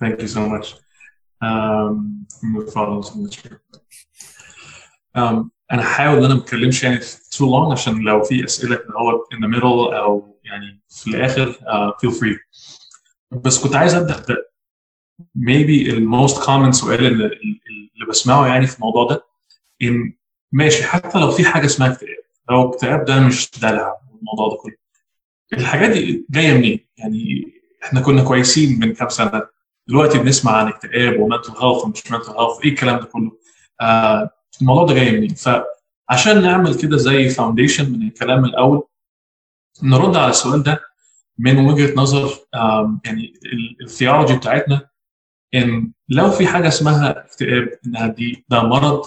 Thank you so much. Um. Um, أنا هحاول إن أنا ما أتكلمش يعني too long عشان لو في أسئلة كده هو in the middle أو يعني في الآخر uh, feel free. بس كنت عايز أبدأ ب maybe ال most common سؤال اللي, اللي بسمعه يعني في الموضوع ده إن ماشي حتى لو في حاجة اسمها اكتئاب لو الاكتئاب ده مش دلع الموضوع ده كله الحاجات دي جاية منين؟ يعني إحنا كنا كويسين من كام سنة دلوقتي بنسمع عن اكتئاب و mental health ومش mental health إيه الكلام ده كله؟ آه الموضوع ده جاي منين؟ فعشان نعمل كده زي foundation من الكلام الأول نرد على السؤال ده من وجهة نظر آه يعني ال theology بتاعتنا إن لو في حاجة اسمها اكتئاب إنها دي ده مرض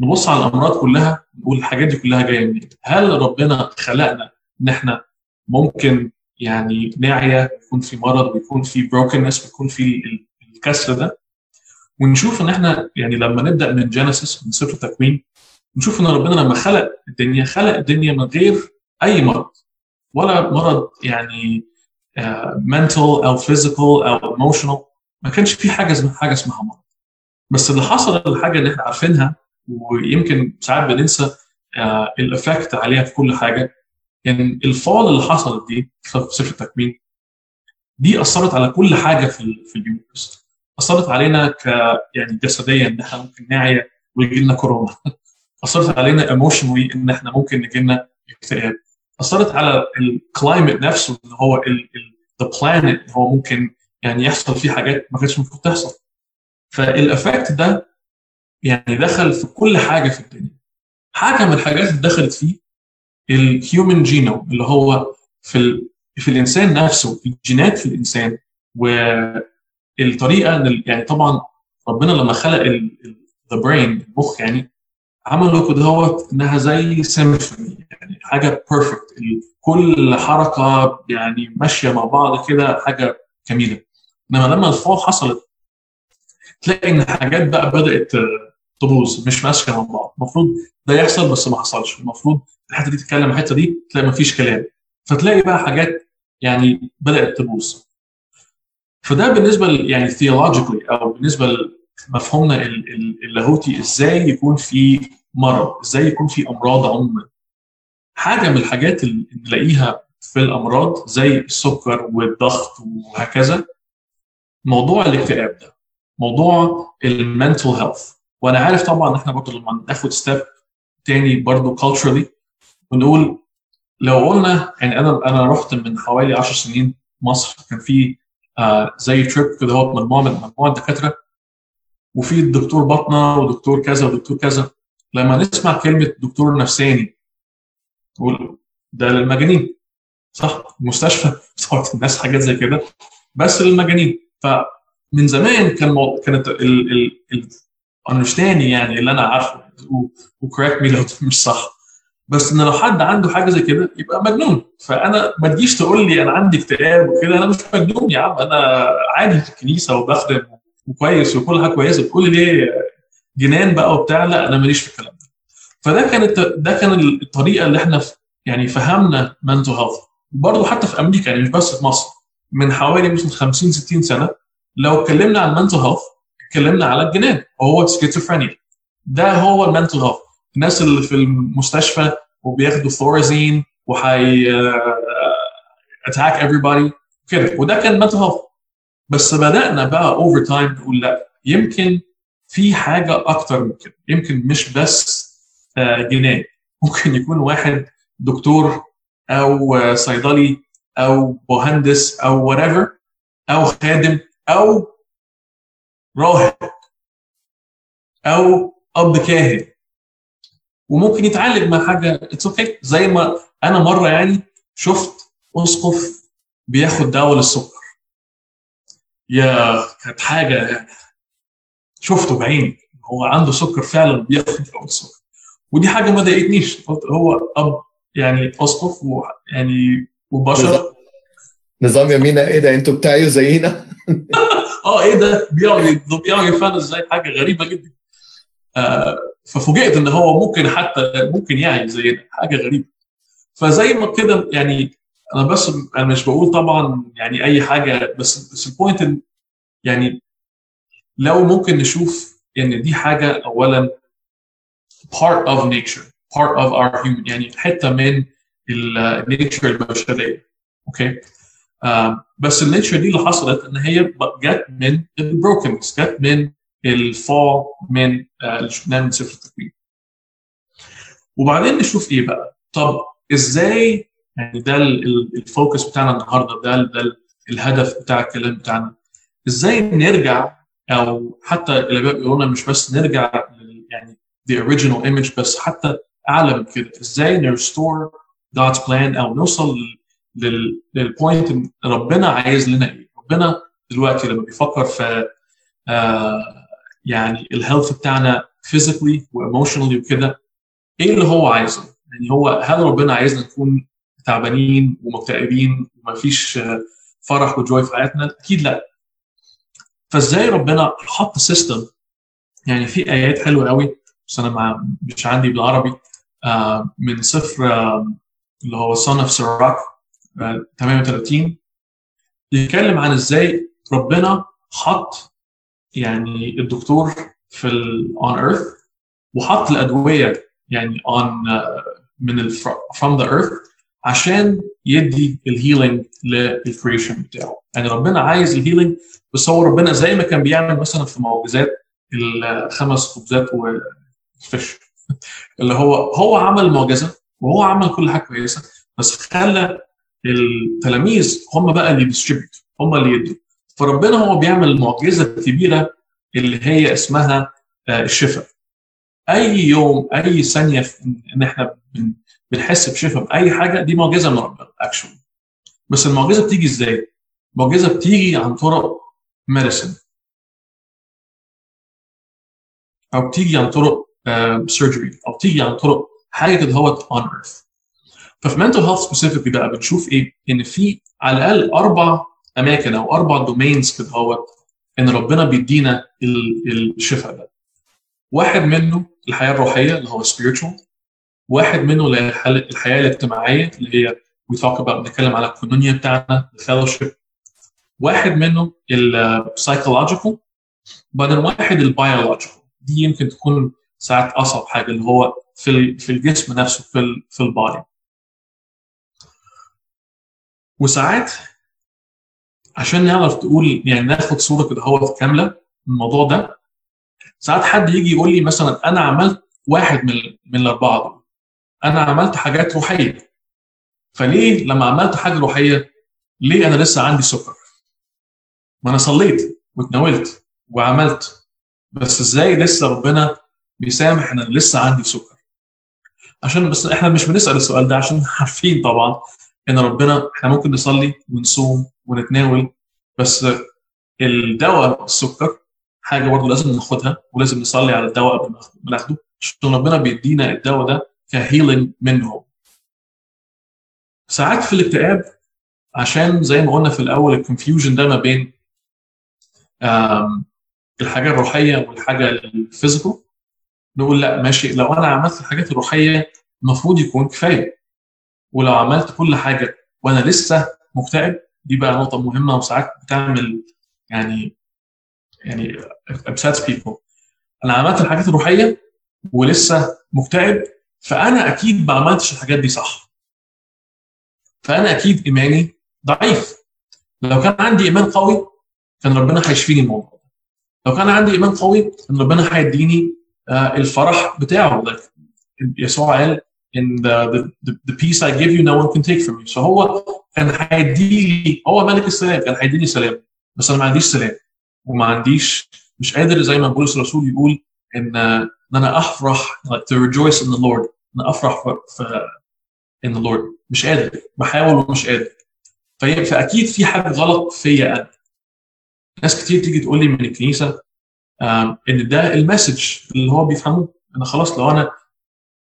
نبص على الأمراض كلها نقول الحاجات دي كلها جاية منين؟ هل ربنا خلقنا إن إحنا ممكن يعني نعيا يكون في مرض ويكون في brokenness ويكون في الكسر ده. ونشوف إن إحنا يعني لما نبدأ من Genesis من سفر التكوين نشوف إن ربنا لما خلق الدنيا خلق الدنيا من غير أي مرض. ولا مرض يعني mental uh, أو physical أو emotional ما كانش في حاجة اسمها حاجة اسمها مرض. بس اللي حصل الحاجة اللي إحنا عارفينها ويمكن ساعات بننسى uh, ال effect عليها في كل حاجة إن ال fall اللي حصلت دي في سفر التكوين دي أثرت على كل حاجة في في ال universe أثرت علينا ك يعني جسديا إن إحنا ممكن نعيا ويجي لنا كورونا. أثرت علينا emotionally إن إحنا ممكن يجي لنا اكتئاب. أثرت على ال climate نفسه إن هو the planet هو ممكن يعني يحصل فيه حاجات ما كانتش المفروض تحصل. فال effect ده يعني دخل في كل حاجة في الدنيا. حاجة من الحاجات اللي دخلت فيه ال human genome اللي هو في ال... في الإنسان نفسه الجينات في الإنسان والطريقة يعني طبعا ربنا لما خلق the brain المخ يعني عملوا كده هو إنها زي سيمفوني يعني حاجة perfect كل حركة يعني ماشية مع بعض كده حاجة جميلة. إنما لما ال fall حصلت تلاقي إن حاجات بقى بدأت تبوظ مش ماشية مع بعض. المفروض ده يحصل بس ما حصلش. المفروض الحتة دي تتكلم الحتة دي تلاقي ما فيش كلام. فتلاقي بقى حاجات يعني بدأت تبوظ. فده بالنسبة يعني theologically أو بالنسبة لمفهومنا اللاهوتي إزاي يكون في مرض؟ إزاي يكون في أمراض عموما؟ حاجة من الحاجات اللي نلاقيها في الأمراض زي السكر والضغط وهكذا موضوع الاكتئاب ده موضوع ال mental health وأنا عارف طبعا إحنا برضه لما ناخد step تاني برضه culturally ونقول لو قلنا يعني أنا أنا رحت من حوالي 10 سنين مصر كان في آه زي trip كده هو مجموعه من مجموعه دكاتره وفي الدكتور بطنة ودكتور كذا ودكتور كذا. لما نسمع كلمة دكتور نفساني نقول ده للمجانين صح؟ المستشفى بتحط الناس حاجات زي كده بس للمجانين. فمن زمان كان مو... كانت ال ال ال يعني اللي أنا عارفه وكوريكت مي لو مش صح. بس إن لو حد عنده حاجة زي كده يبقى مجنون. فأنا ما تجيش تقول لي أنا عندي اكتئاب وكده أنا مش مجنون يا عم. أنا عادي في الكنيسة وبخدم وكويس وكل حاجة كويسة. بتقول لي جنان بقى وبتاع؟ لا أنا ماليش في الكلام ده. فده كانت ده كان الطريقة اللي إحنا يعني فهمنا mental health وبرضه حتى في أمريكا يعني مش بس في مصر من حوالي مثلا 50 60 سنة لو اتكلمنا عن mental health اتكلمنا على الجنان وهو سكيزوفرينيا ده هو ال mental health الناس اللي في المستشفى وبياخدوا Thorazine وهي attack everybody كده. وده كان mental health بس بدأنا بقى over time نقول لا. يمكن في حاجة أكتر من كده. يمكن مش بس جنان ممكن يكون واحد دكتور أو صيدلي أو مهندس أو whatever أو خادم أو راهب أو اب كاهن. وممكن يتعالج مع حاجة. it's okay. زي ما أنا مرة يعني شفت اسقف بياخد دواء للسكر. يا كانت حاجة يعني شفته بعيني هو عنده سكر فعلا بياخد دواء للسكر. ودي حاجة ما ضايقتنيش. هو أب يعني اسقف ويعني وبشر. نظام يمينة. إيه ده؟ أنتوا بتاعي زينا؟ آه إيه ده؟ بيقعد بيقعد يفعل إزاي حاجة غريبة جدا. ففوجئت إن هو ممكن حتى ممكن يعي زينا حاجة غريبة. فزي ما كده يعني أنا بس أنا مش بقول طبعا يعني أي حاجة بس بس ال point يعني لو ممكن نشوف إن دي حاجة اولا part of nature part of our human يعني حتة من ال nature البشرية. okay آه بس ال nature دي اللي حصلت إن هي جت من ال brokenness جت من ال fall من اللي شفناه من سفر التكوين وبعدين نشوف إيه بقى؟ طب إزاي يعني ده ال focus بتاعنا النهارده ده ده الهدف بتاع الكلام بتاعنا. إزاي نرجع أو حتى اللي بيقولوا لنا مش بس نرجع يعني the original image بس حتى اعلى من كده. إزاي ن restore God's plan أو نوصل لل point ربنا عايز لنا إيه؟ ربنا دلوقتي لما بيفكر في آه يعني ال health بتاعنا physically و emotionally وكده إيه اللي هو عايزه؟ يعني هو هل ربنا عايزنا نكون تعبانين ومكتئبين ومفيش فرح و joy في حياتنا؟ أكيد لأ. فإزاي ربنا حط system يعني في آيات حلوة قوي بس أنا مش عندي بالعربي آه من سفر آه اللي هو Son of Sirach آه 38 يتكلم عن إزاي ربنا حط يعني الدكتور في on earth وحط الأدوية يعني on uh, من ال from the earth عشان يدي ال healing لل creation بتاعه. يعني ربنا عايز ال healing بس هو ربنا زي ما كان بيعمل مثلا في معجزات الخمس خبزات وال fish اللي هو هو عمل المعجزه وهو عمل كل حاجة كويسة بس خلى التلاميذ هم بقى اللي distribute هم اللي يدوا. فربنا هو بيعمل المعجزه الكبيره اللي هي اسمها الشفاء. أي يوم أي ثانية إن إحنا بنحس بشفاء باي حاجة دي معجزة من ربنا actually بس المعجزة بتيجي إزاي؟ المعجزة بتيجي عن طرق medicine أو بتيجي عن طرق surgery uh, أو بتيجي عن طرق حاجة كده هوت on earth ففي mental health specifically بقى بنشوف إيه؟ إن في على الأقل أربع أماكن أو أربع domains كده هوت إن ربنا بيدينا الشفاء ده. واحد منه الحياة الروحية اللي هو spiritual واحد منه الحياة الاجتماعية اللي هي we talk about بنتكلم على الكونونيا بتاعنا ال fellowship واحد منه ال psychological بعدين واحد البيولوجيكال دي يمكن تكون ساعات أصعب حاجة اللي هو في في الجسم نفسه في في البادي وساعات عشان نعرف تقول يعني ناخد صورة كده هو كاملة الموضوع ده. ساعات حد يجي يقول لي مثلا أنا عملت واحد من من الأربعة دول. أنا عملت حاجات روحية. فليه لما عملت حاجة روحية ليه أنا لسه عندي سكر؟ ما أنا صليت واتناولت وعملت. بس إزاي لسه ربنا بيسامح إن أنا لسه عندي سكر؟ عشان بس إحنا مش بنسأل السؤال ده عشان عارفين طبعا إن ربنا إحنا ممكن نصلي ونصوم ونتناول بس الدواء السكر حاجة برضه لازم ناخدها ولازم نصلي على الدواء قبل ما ناخده عشان ربنا بيدينا الدواء ده كهيلينج منه. ساعات في الاكتئاب عشان زي ما قلنا في الأول ال confusion ده ما بين الحاجة الروحية والحاجة ال physical نقول لا ماشي لو أنا عملت الحاجات الروحية المفروض يكون كفاية. ولو عملت كل حاجة وأنا لسه مكتئب دي بقى نقطة مهمة وساعات بتعمل يعني يعني upsets people. أنا عملت الحاجات الروحية ولسه مكتئب فأنا أكيد ما عملتش الحاجات دي صح. فأنا أكيد إيماني ضعيف. لو كان عندي إيمان قوي كان ربنا هيشفيني الموضوع لو كان عندي إيمان قوي كان ربنا هيديني آه الفرح بتاعه يسوع قال in the, the, the peace I give you no one can take from you. فهو كان هيدي لي. هو ملك السلام كان هيديني سلام بس أنا ما عنديش سلام. وما عنديش مش قادر زي ما بولس الرسول يقول إن إن أنا أفرح like to rejoice in the Lord. ان أفرح في, في in the Lord. مش قادر. بحاول ومش قادر. فهي فأكيد في حاجة غلط فيا أنا. ناس كتير تيجي تقول لي من الكنيسة إن ده المسج اللي هو بيفهموه. أنا خلاص لو أنا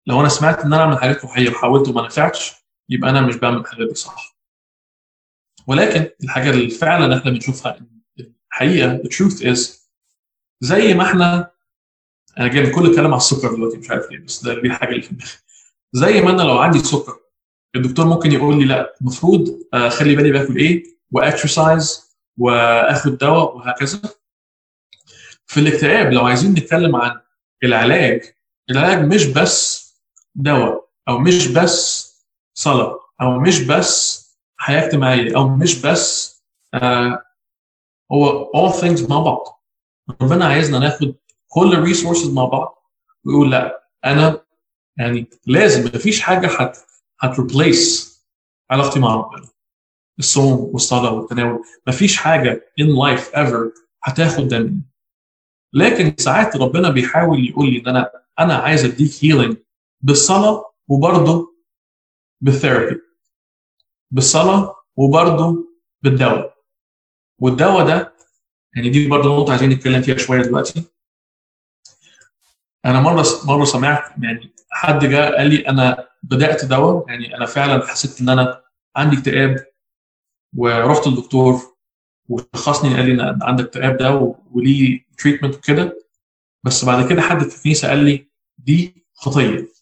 لو أنا سمعت إن أنا أعمل حاجات روحية وحاولت وما نفعتش يبقى أنا مش بعمل الحاجات دي صح. ولكن الحاجة اللي فعلا إحنا بنشوفها الحقيقة the truth is زي ما إحنا أنا جاي كل الكلام على السكر دلوقتي مش عارف ليه بس ده دي الحاجة اللي في دماغي. زي ما أنا لو عندي سكر الدكتور ممكن يقول لي لا المفروض أخلي بالي باكل إيه؟ وأكسرسايز وآخد دواء وهكذا. في الاكتئاب لو عايزين نتكلم عن العلاج العلاج مش بس دواء أو مش بس صلاة أو مش بس حياة اجتماعية أو مش بس آه هو all things مع بعض. ربنا عايزنا ناخد كل ال resources مع بعض ويقول لا أنا يعني لازم مفيش حاجة هت هت replace علاقتي مع ربنا. الصوم والصلاة والتناول مفيش حاجة in life ever هتاخد ده مني. لكن ساعات ربنا بيحاول يقول لي إن أنا أنا عايز أديك healing بالصلاة وبرضه بال therapy بالصلاة وبرضه بالدواء. والدواء ده يعني دي برضه نقطة عايزين نتكلم فيها شوية دلوقتي. أنا مرة مرة سمعت يعني حد جاء قال لي أنا بدأت دواء يعني أنا فعلا حسيت إن أنا عندي اكتئاب ورحت للدكتور وشخصني قال لي إن عندك اكتئاب ده وليه treatment وكده. بس بعد كده حد في الكنيسة قال لي دي خطية.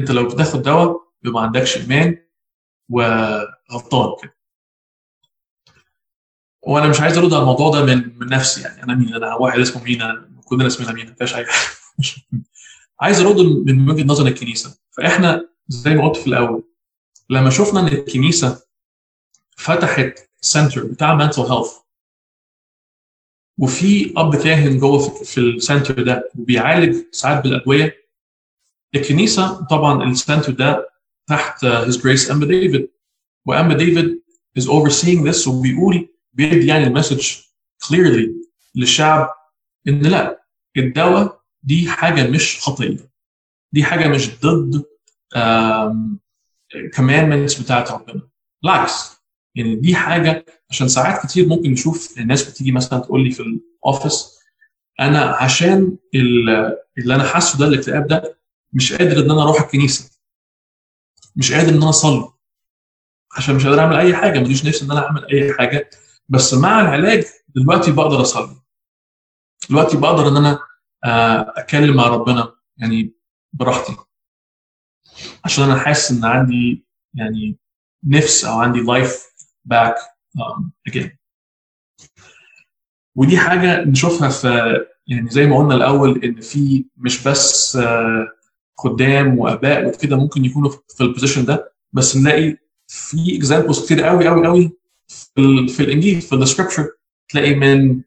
انت لو بتاخد دواء يبقى ما عندكش ايمان وغلطان كده. وأنا مش عايز ارد على الموضوع ده من من نفسي يعني. أنا مين؟ أنا واحد اسمه مينا كلنا اسمنا مينا ما حاجة. عايز ارد من وجهة نظر الكنيسة. فاحنا زي ما قلت في الأول لما شفنا إن الكنيسة فتحت center بتاع mental health وفي أب كاهن جوه في ال center ده وبيعالج ساعات بالأدوية الكنيسة طبعا ال center ده تحت His Grace أنبا ديفيد وأنبا ديفيد is overseeing this وبيقول بيدي يعني ال message clearly للشعب إن لا الدواء دي حاجة مش خطية. دي حاجة مش ضد commandments بتاعت ربنا. بالعكس يعني دي حاجة عشان ساعات كتير ممكن نشوف الناس بتيجي مثلا تقول لي في الاوفيس أنا عشان اللي أنا حاسه ده الاكتئاب ده مش قادر إن أنا أروح الكنيسة. مش قادر إن أنا أصلي. عشان مش قادر أعمل أي حاجة. ماليش نفسي إن أنا أعمل أي حاجة. بس مع العلاج دلوقتي بقدر أصلي. دلوقتي بقدر إن أنا أتكلم مع ربنا يعني براحتي. عشان أنا حاسس إن عندي يعني نفس أو عندي life back again ودي حاجة نشوفها في يعني زي ما قلنا الأول إن في مش بس خدام وآباء وكده ممكن يكونوا في ال position ده بس نلاقي في examples كتير قوي قوي قوي في, في الإنجيل في ال scripture تلاقي من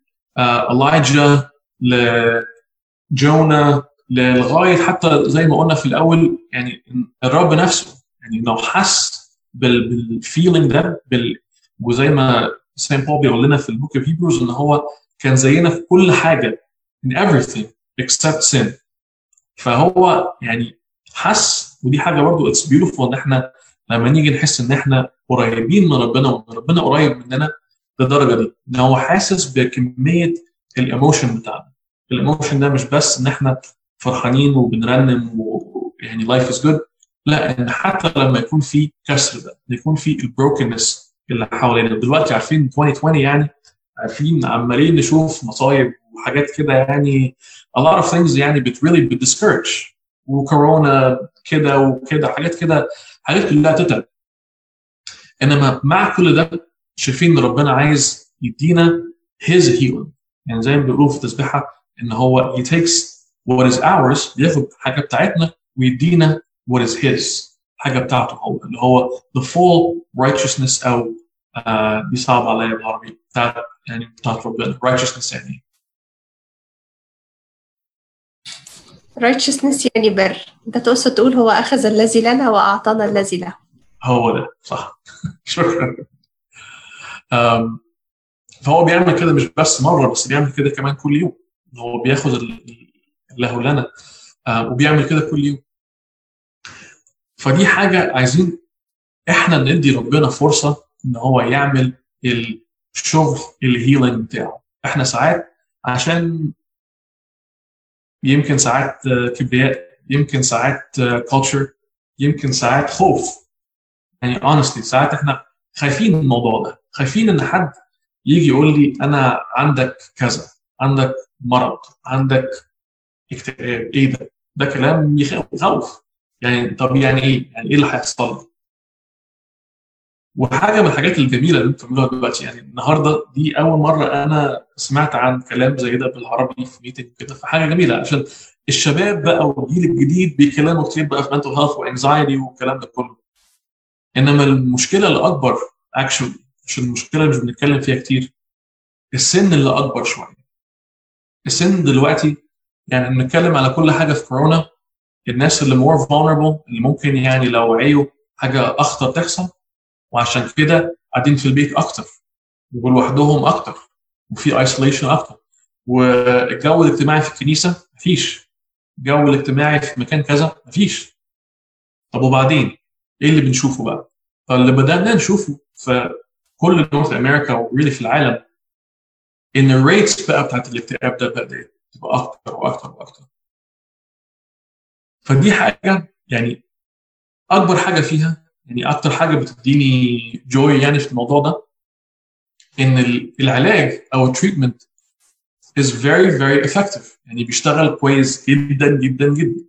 إيليا ل Jonah لغاية حتى زي ما قلنا في الأول يعني الرب نفسه يعني لو حس بال feeling ده بال وزي ما Saint Paul بيقول لنا في ال book of Hebrews إن هو كان زينا في كل حاجة in everything except sin. فهو يعني حس ودي حاجة برضه it's beautiful إن إحنا لما نيجي نحس إن إحنا قريبين من ربنا وإن ربنا قريب مننا للدرجه دي. إن هو حاسس بكمية ال emotion بتاعنا. ال emotion ده مش بس إن إحنا فرحانين وبنرنم ويعني life is good لا إن حتى لما يكون في كسر ده يكون في ال brokenness اللي حوالينا. دلوقتي عارفين 2020 يعني عارفين عمالين نشوف مصايب وحاجات كده يعني. A lot of things يعني بت really بت discourage وكورونا كده وكده حاجات كده حاجات كلها تتعب. إنما مع كل ده شايفين إن ربنا عايز يدينا his healing. يعني زي ما بيقولوا في التسبيحة إن هو he takes what is ours بياخد حاجة بتاعتنا ويدينا what is his حاجة بتاعته هو اللي هو the full righteousness أو آه دي صعب عليا بالعربي بتاعت يعني بتاعت ربنا righteousness يعني. Righteousness يعني بر. أنت تقصد تقول هو أخذ الذي لنا وأعطانا الذي له. هو ده صح. شكرا. فهو بيعمل كده مش بس مرة بس بيعمل كده كمان كل يوم. هو بياخذ له لنا. وبيعمل كده كل يوم. فدي حاجة عايزين إحنا ندي ربنا فرصة إن هو يعمل الشغل الهيلينج بتاعه. إحنا ساعات عشان يمكن ساعات كبرياء يمكن ساعات culture يمكن ساعات خوف. يعني honestly ساعات إحنا خايفين من الموضوع ده. خايفين إن حد يجي يقول لي أنا عندك كذا عندك مرض عندك اكتئاب إيه ده؟ ده كلام يخوف. يعني طب يعني إيه؟ يعني إيه اللي هيحصل لي؟ وحاجة من الحاجات الجميلة اللي أنتم بتعملوها دلوقتي يعني النهارده دي أول مرة أنا سمعت عن كلام زي ده بالعربي في meeting كده فحاجة جميلة عشان الشباب بقى والجيل الجديد بيتكلموا كتير بقى في mental health وانكزايتي والكلام ده كله. إنما المشكلة الأكبر اكشولي عشان المشكلة مش بنتكلم فيها كتير السن اللي أكبر شوية. السن دلوقتي يعني بنتكلم على كل حاجة في كورونا الناس اللي more vulnerable اللي ممكن يعني لو وعيوا حاجة أخطر تحصل وعشان كده قاعدين في البيت أكتر ولوحدهم أكتر وفي isolation أكتر. والجو الاجتماعي في الكنيسة مفيش. الجو الاجتماعي في مكان كذا مفيش. طب وبعدين؟ إيه اللي بنشوفه بقى؟ فاللي بدأنا نشوفه في كل North America و really في العالم إن ال rates بقى بتاعت الاكتئاب ده بدأت تبقى أكتر وأكتر وأكتر. فدي حاجة يعني أكبر حاجة فيها يعني أكتر حاجة بتديني joy يعني في الموضوع ده إن العلاج أو التريتمنت is very very effective. يعني بيشتغل كويس جدا جدا جدا.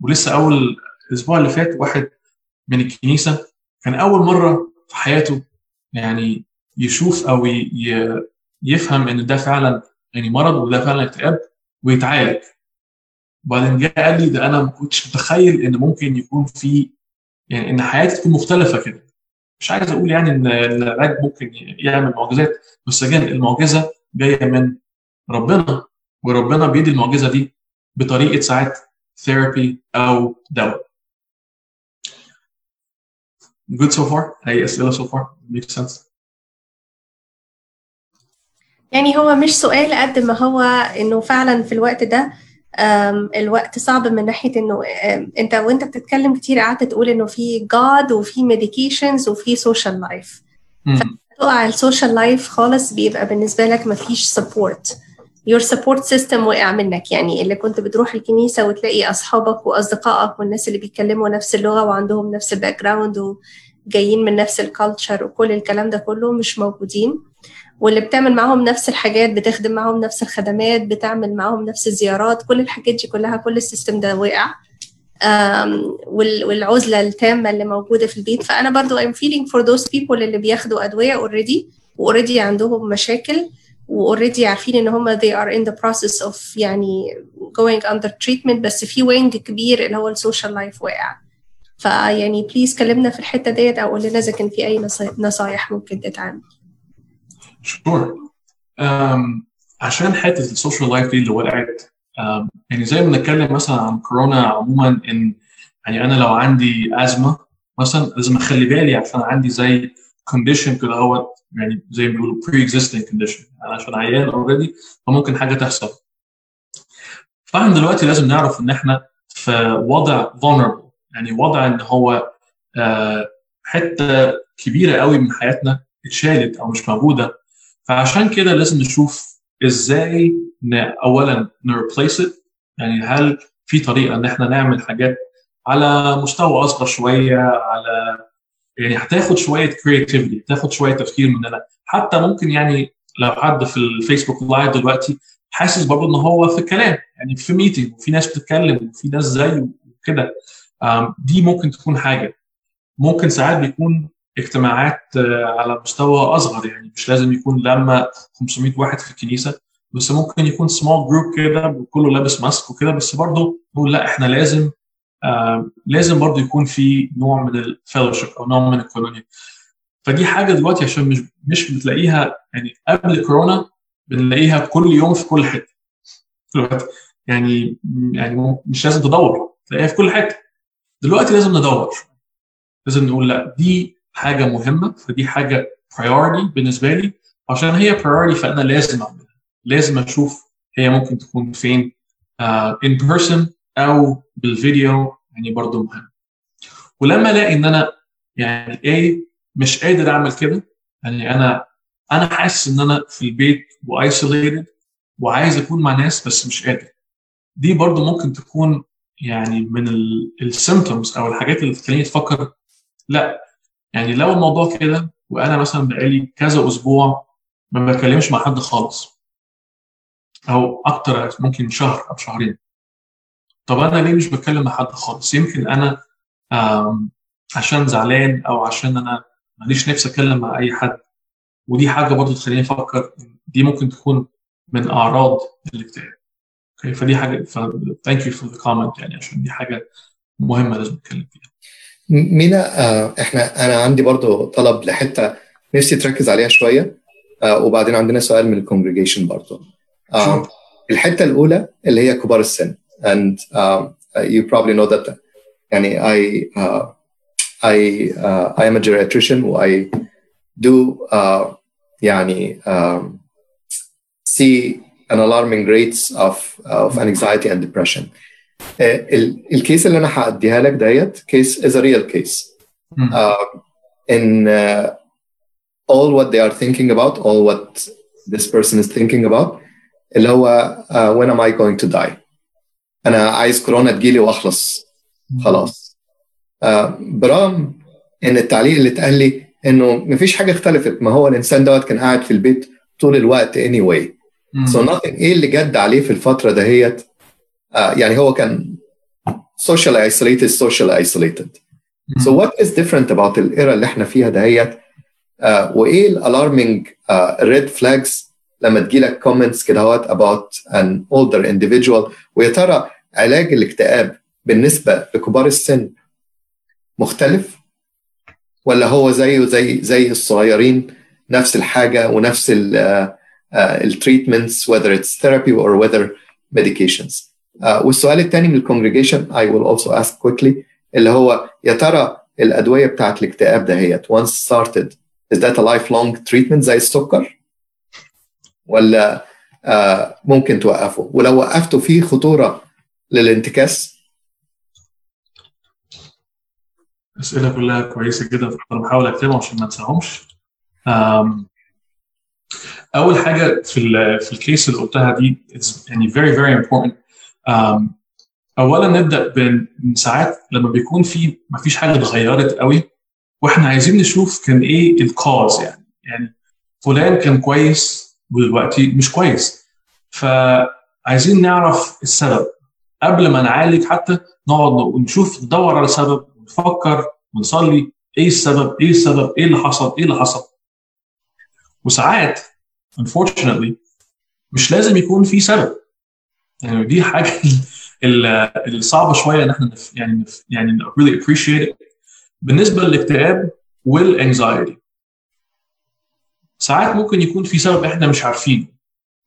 ولسه أول الأسبوع اللي فات واحد من الكنيسة كان أول مرة في حياته يعني يشوف أو يفهم إن ده فعلا يعني مرض وده فعلا اكتئاب ويتعالج. وبعدين جه قال لي ده أنا ما كنتش متخيل إن ممكن يكون في يعني إن حياتي تكون مختلفة كده. مش عايز أقول يعني إن العلاج ممكن يعمل معجزات بس جان المعجزة جاية من ربنا وربنا بيدي المعجزة دي بطريقة ساعات ثيرابي أو دواء. Good so far أي أسئلة so far makes sense يعني هو مش سؤال قد ما هو إنه فعلا في الوقت ده الوقت صعب من ناحية إنه أنت وأنت بتتكلم كتير قعدت تقول إنه في God وفي medications وفي social life فتقع ال social life خالص بيبقى بالنسبة لك مفيش support your support system وقع منك. يعني اللي كنت بتروح الكنيسة وتلاقي أصحابك وأصدقائك والناس اللي بيتكلموا نفس اللغة وعندهم نفس ال background وجايين من نفس ال culture وكل الكلام ده كله مش موجودين. واللي بتعمل معاهم نفس الحاجات بتخدم معاهم نفس الخدمات بتعمل معاهم نفس الزيارات كل الحاجات دي كلها كل ال system ده وقع والعزلة التامة اللي موجودة في البيت. فأنا برضو I'm feeling for those people اللي بياخدوا أدوية already و already عندهم مشاكل و already عارفين إن هم they are in the process of يعني going under treatment بس في wing كبير اللي هو ال social life واقع. فيعني please كلمنا في الحتة ديت أو قول لنا إذا كان في أي نصايح ممكن تتعمل sure um, عشان حتة ال social life دي اللي وقعت um, يعني زي ما بنتكلم مثلا عن كورونا عموما إن يعني أنا لو عندي ازمه مثلا لازم أخلي بالي عشان عندي زي condition كده هو يعني زي ما بيقولوا pre-existing condition يعني عشان عيان already فممكن حاجة تحصل. فاحنا دلوقتي لازم نعرف إن إحنا في وضع vulnerable يعني وضع إن هو آه حتة كبيرة قوي من حياتنا اتشالت أو مش موجودة. فعشان كده لازم نشوف إزاي اولا ن replace يعني هل في طريقة إن إحنا نعمل حاجات على مستوى أصغر شوية على يعني هتاخد شوية creativity تاخد شوية تفكير مننا حتى ممكن يعني لو حد في الفيسبوك live دلوقتي حاسس برضه إن هو في الكلام يعني في meeting وفي ناس بتتكلم وفي ناس زيه وكده. دي ممكن تكون حاجة. ممكن ساعات بيكون اجتماعات على مستوى أصغر يعني مش لازم يكون لما 500 واحد في الكنيسة بس ممكن يكون small group كده كله لابس mask وكده بس برضه نقول لا إحنا لازم آه لازم برضه يكون في نوع من ال fellowship أو نوع من الكينونيا. فدي حاجة دلوقتي عشان مش مش بتلاقيها يعني قبل كورونا بنلاقيها كل يوم في كل حتة. دلوقتي يعني يعني مش لازم تدور تلاقيها في كل حتة. دلوقتي لازم ندور لازم نقول لا دي حاجة مهمة فدي حاجة priority بالنسبة لي. عشان هي priority فأنا لازم أعملها. لازم أشوف هي ممكن تكون فين uh, in person أو بالفيديو يعني برضه مهم. ولما ألاقي إن أنا يعني إيه مش قادر أعمل كده يعني أنا أنا حاسس إن أنا في البيت وايسوليتد وعايز أكون مع ناس بس مش قادر. دي برضه ممكن تكون يعني من السيمتومز أو الحاجات اللي تخليني تفكر لأ يعني لو الموضوع كده وأنا مثلا بقالي كذا أسبوع ما بتكلمش مع حد خالص أو أكتر ممكن شهر أو شهرين. طب أنا ليه مش بتكلم مع حد خالص؟ يمكن أنا عشان زعلان أو عشان أنا ماليش نفسي أتكلم مع أي حد. ودي حاجة برضو تخليني أفكر دي ممكن تكون من أعراض الاكتئاب. فدي حاجة thank you for the comment يعني عشان دي حاجة مهمة لازم نتكلم فيها. مينا آه إحنا أنا عندي برضو طلب لحتة نفسي تركز عليها شوية آه وبعدين عندنا سؤال من ال congregation برضو آه Sure. الحتة الأولى اللي هي كبار السن and um, you probably know that يعني I uh, I uh, I am a geriatrician و I do uh, يعني um, see an alarming rates of of anxiety and depression. Uh, ال- الكيس اللي أنا هأديها لك ديت كيس real case. مم. Uh, in uh, all what they are thinking about, all what this person is thinking about اللي هو uh, when am I going to die؟ أنا عايز كورونا تجيلي وأخلص خلاص آه برغم إن التعليق اللي اتقال لي إنه مفيش حاجة اختلفت ما هو الإنسان دوت كان قاعد في البيت طول الوقت anyway so nothing إيه اللي جد عليه في الفترة دهيت آه يعني هو كان socially isolated socially isolated. so what is different about ال era اللي إحنا فيها دهيت؟ آه وإيه ال alarming red flags لما تجيلك comments كده هوت about an older individual ويا ترى علاج الاكتئاب بالنسبة لكبار السن مختلف؟ ولا هو زيه زي زي الصغيرين نفس الحاجة ونفس التريتمنتس whether it's therapy or whether medications آه، والسؤال الثاني من ال congregation I will also ask quickly اللي هو يا ترى الأدوية بتاعت الاكتئاب دهيت once started is that a lifelong treatment زي السكر؟ ولا آه، ممكن توقفه؟ ولو وقفته في خطورة للانتكاس؟ الاسئله كلها كويسة جدا أنا بحاول اكتبهم عشان ما أنساهمش. أول حاجة في ال في الكيس اللي قلتها دي يعني very very important اولا نبدأ من ساعات لما بيكون في ما فيش حاجة اتغيرت قوي وإحنا عايزين نشوف كان إيه الكاز يعني. يعني فلان كان كويس ودلوقتي مش كويس. فعايزين نعرف السبب. قبل ما نعالج حتى نقعد ونشوف ندور على سبب ونفكر ونصلي إيه السبب؟ إيه السبب؟ إيه اللي حصل؟ إيه اللي حصل؟ وساعات unfortunately مش لازم يكون في سبب. يعني دي حاجة ال- الصعبة شوية إن إحنا يعني يعني really appreciate it. بالنسبة للاكتئاب وال anxiety ساعات ممكن يكون في سبب إحنا مش عارفينه.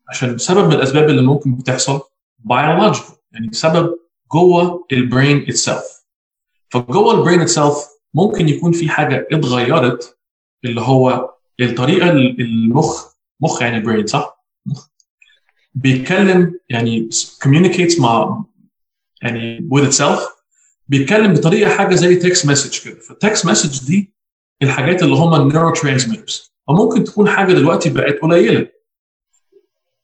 عشان سبب من الأسباب اللي ممكن بتحصل biological. يعني سبب جوه ال brain itself. فجوه ال brain itself ممكن يكون في حاجة اتغيرت اللي هو الطريقة المخ مخ يعني brain صح؟ مخ. بيتكلم يعني communicates مع يعني with itself بيتكلم بطريقة حاجة زي text message كده. فال text message دي الحاجات اللي هم ال neurotransmitters وممكن تكون حاجة دلوقتي بقت قليلة.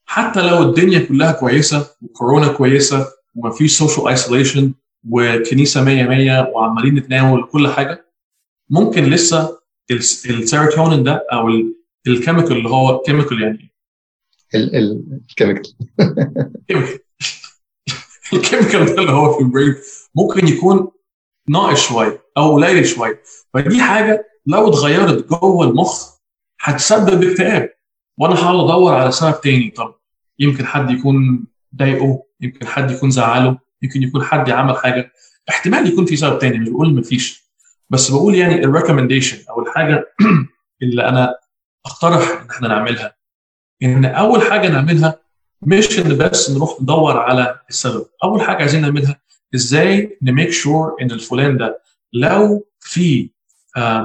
حتى لو الدنيا كلها كويسة وكورونا كويسة ومفيش social isolation وكنيسة 100 100 وعمالين نتناول كل حاجة ممكن لسه الس- السيروتونين ده أو ال chemical اللي هو chemical يعني ال chemical chemical ال chemical. ده اللي هو في ال brain ممكن يكون ناقص شوية أو قليل شوية. فدي حاجة لو اتغيرت جوه المخ هتسبب اكتئاب. وأنا هحاول أدور على سبب تاني. طب يمكن حد يكون ضايقه يمكن حد يكون زعله يمكن يكون حد عمل حاجة. احتمال يكون في سبب تاني مش بقول مفيش. بس بقول يعني ال recommendation أو الحاجة اللي أنا أقترح إن إحنا نعملها. إن أول حاجة نعملها مش ان بس نروح ندور على السبب. أول حاجة عايزين نعملها إزاي ن make sure إن الفلان ده لو في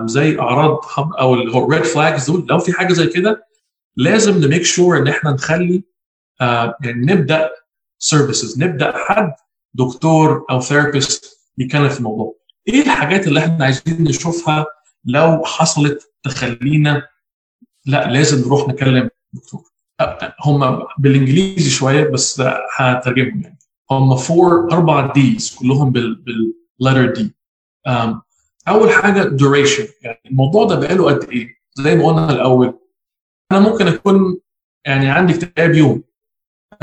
زي أعراض أو اللي هو red flags دول لو في حاجة زي كده لازم ن make sure إن إحنا نخلي يعني نبدأ services نبدأ حد دكتور أو therapist يتكلم في الموضوع. إيه الحاجات اللي إحنا عايزين نشوفها لو حصلت تخلينا؟ لا لازم نروح نكلم هم بالإنجليزي شوية بس هترجمهم يعني. هم four أربع Ds كلهم بال بال letter D أول حاجة duration. يعني الموضوع ده بقاله قد إيه؟ زي ما قلنا الأول. أنا ممكن أكون يعني عندي اكتئاب يوم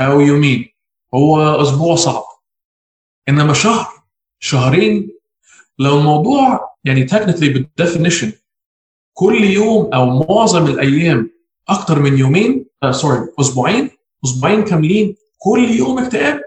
أو يومين. هو أسبوع صعب. إنما شهر شهرين لو الموضوع يعني technically بالدefinition كل يوم أو معظم الأيام أكتر من يومين آه سوري أسبوعين. أسبوعين كاملين كل يوم اكتئاب؟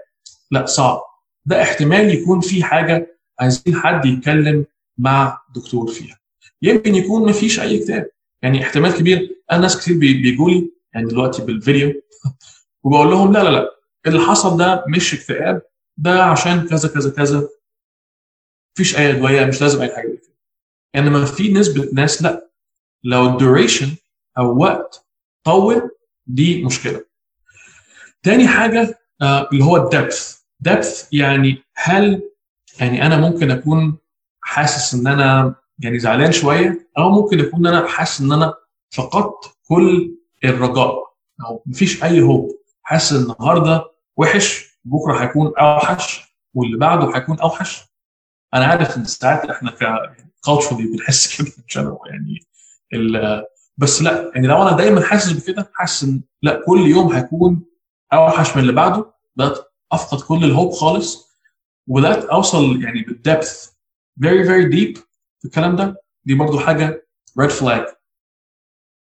لا صعب. ده احتمال يكون في حاجة عايزين حد يتكلم مع دكتور فيها. يمكن يكون ما فيش أي اكتئاب. يعني احتمال كبير. أنا ناس كتير بيجوا لي يعني دلوقتي بالفيديو وبقول لهم لا لا لا اللي حصل ده مش اكتئاب ده عشان كذا كذا كذا. مفيش أي أدوية مش لازم أي حاجة. يعني ما في نسبة ناس لا. لو الدوريشن أو وقت طول دي مشكلة. تاني حاجة آه اللي هو الدبث. دبث يعني هل يعني أنا ممكن أكون حاسس إن أنا يعني زعلان شوية أو ممكن يكون أنا حاسس إن أنا فقدت كل الرجاء أو مفيش أي هوب حاسس النهارده وحش بكرة هيكون أوحش واللي بعده هيكون أوحش. أنا عارف إن ساعات إحنا ك culturally بنحس كده جنرال يعني بس لا يعني لو أنا دايما حاسس بكده حاسس إن لا كل يوم هيكون أوحش من اللي بعده. بدات أفقد كل ال hope خالص. وبدات أوصل يعني بال depth very very deep في الكلام ده دي برضو حاجة red flag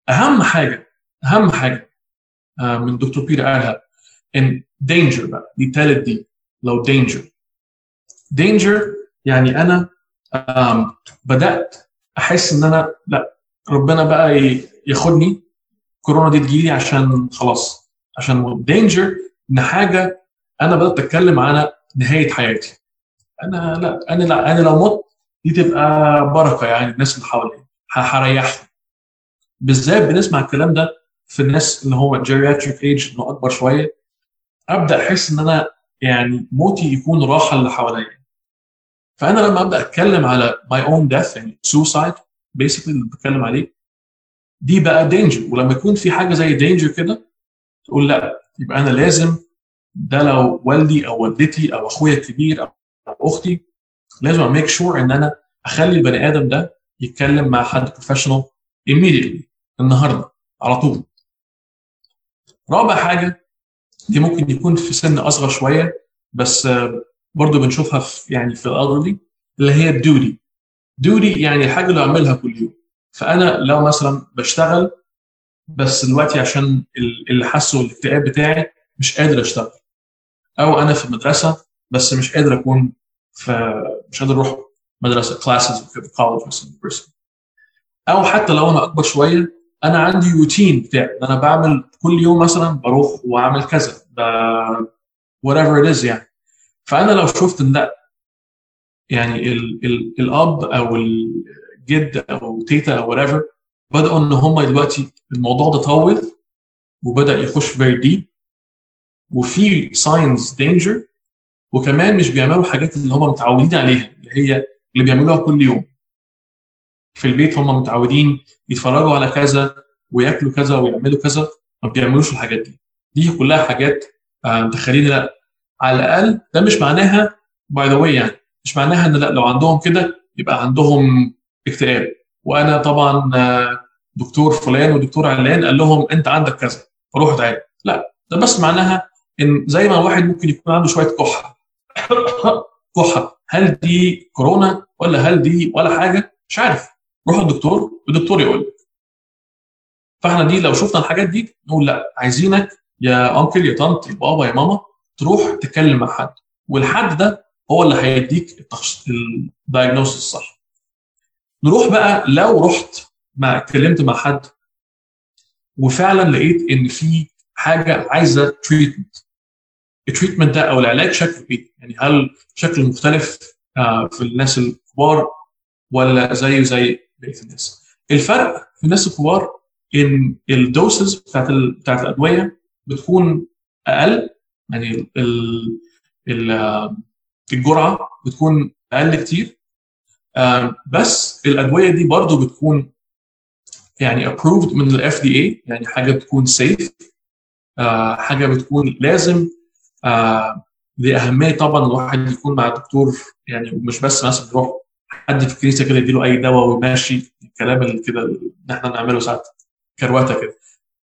أهم حاجة أهم حاجة من دكتور بيتر قالها إن danger بقى دي تالت دي لو danger danger يعني أنا بدأت أحس إن أنا لا ربنا بقى ياخدني كورونا دي تجيلي عشان خلاص عشان danger إن حاجة أنا بدأت أتكلم على نهاية حياتي. أنا لا أنا لا أنا لو مت دي تبقى بركة يعني الناس اللي حواليا. هريحهم. بالذات بنسمع الكلام ده في الناس اللي هو geriatric age انه أكبر شوية. أبدأ أحس إن أنا يعني موتي يكون راحة اللي حواليا. فأنا لما أبدأ أتكلم على my own death يعني suicide basically اللي بتكلم عليه دي بقى danger ولما يكون في حاجة زي danger كده تقول لا يبقى أنا لازم ده لو والدي أو والدتي أو أخويا الكبير أو أختي لازم ا make sure إن أنا أخلي البني آدم ده يتكلم مع حد professional immediately النهارده على طول. رابع حاجة دي ممكن يكون في سن أصغر شوية بس برضه بنشوفها في يعني في ال elderly اللي هي ال duty duty يعني الحاجة اللي اعملها كل يوم. فأنا لو مثلا بشتغل بس دلوقتي عشان اللي حاسه الاكتئاب بتاعي مش قادر أشتغل. أو أنا في مدرسه بس مش قادر أكون في مش قادر أروح مدرسة classes college مثلا أو حتى لو أنا أكبر شوية أنا عندي روتين بتاعي. أنا بعمل كل يوم مثلا بروح وأعمل كذا whatever it is يعني. فأنا لو شفت إن لأ يعني ال ال الأب أو الجد أو تيتا أو whatever بدأوا إن هم دلوقتي الموضوع ده طول وبدأ يخش very deep وفي signs danger وكمان مش بيعملوا حاجات اللي هم متعودين عليها اللي هي اللي بيعملوها كل يوم. في البيت هم متعودين يتفرجوا على كذا وياكلوا كذا ويعملوا كذا ما بيعملوش الحاجات دي. دي كلها حاجات تخليني لا على الأقل ده مش معناها by the way يعني مش معناها إن لأ لو عندهم كده يبقى عندهم اكتئاب. وأنا طبعا دكتور فلان ودكتور علان قال لهم أنت عندك كذا فروح اتعالج لأ ده بس معناها إن زي ما الواحد ممكن يكون عنده شوية كحة. كحة. هل دي كورونا ولا هل دي ولا حاجة؟ مش عارف. روح الدكتور والدكتور يقول لك. فإحنا دي لو شفنا الحاجات دي نقول لأ عايزينك يا uncle يا طنط يا بابا يا ماما تروح تتكلم مع حد. والحد ده هو اللي هيديك التخص... ال diagnosis الصح نروح بقى لو رحت مع اتكلمت مع حد وفعلا لقيت إن في حاجة عايزة treatment ال treatment ده أو العلاج شكله إيه؟ يعني هل شكله مختلف في الناس الكبار ولا زيه زي بقية الناس؟ الفرق في الناس الكبار إن الدوسز بتاعت. بتاعت الأدوية بتكون أقل يعني ال... ال... الجرعة بتكون أقل كتير. بس الأدوية دي برضو بتكون يعني approved من الاف دي اي يعني حاجة بتكون سيف حاجة بتكون لازم. دي أهمية طبعا الواحد يكون مع دكتور يعني مش بس مثلا يروح حد في الكنيسه كده يديله أي دواء وماشي الكلام اللي كده اللي إحنا بنعمله ساعات كروته كده.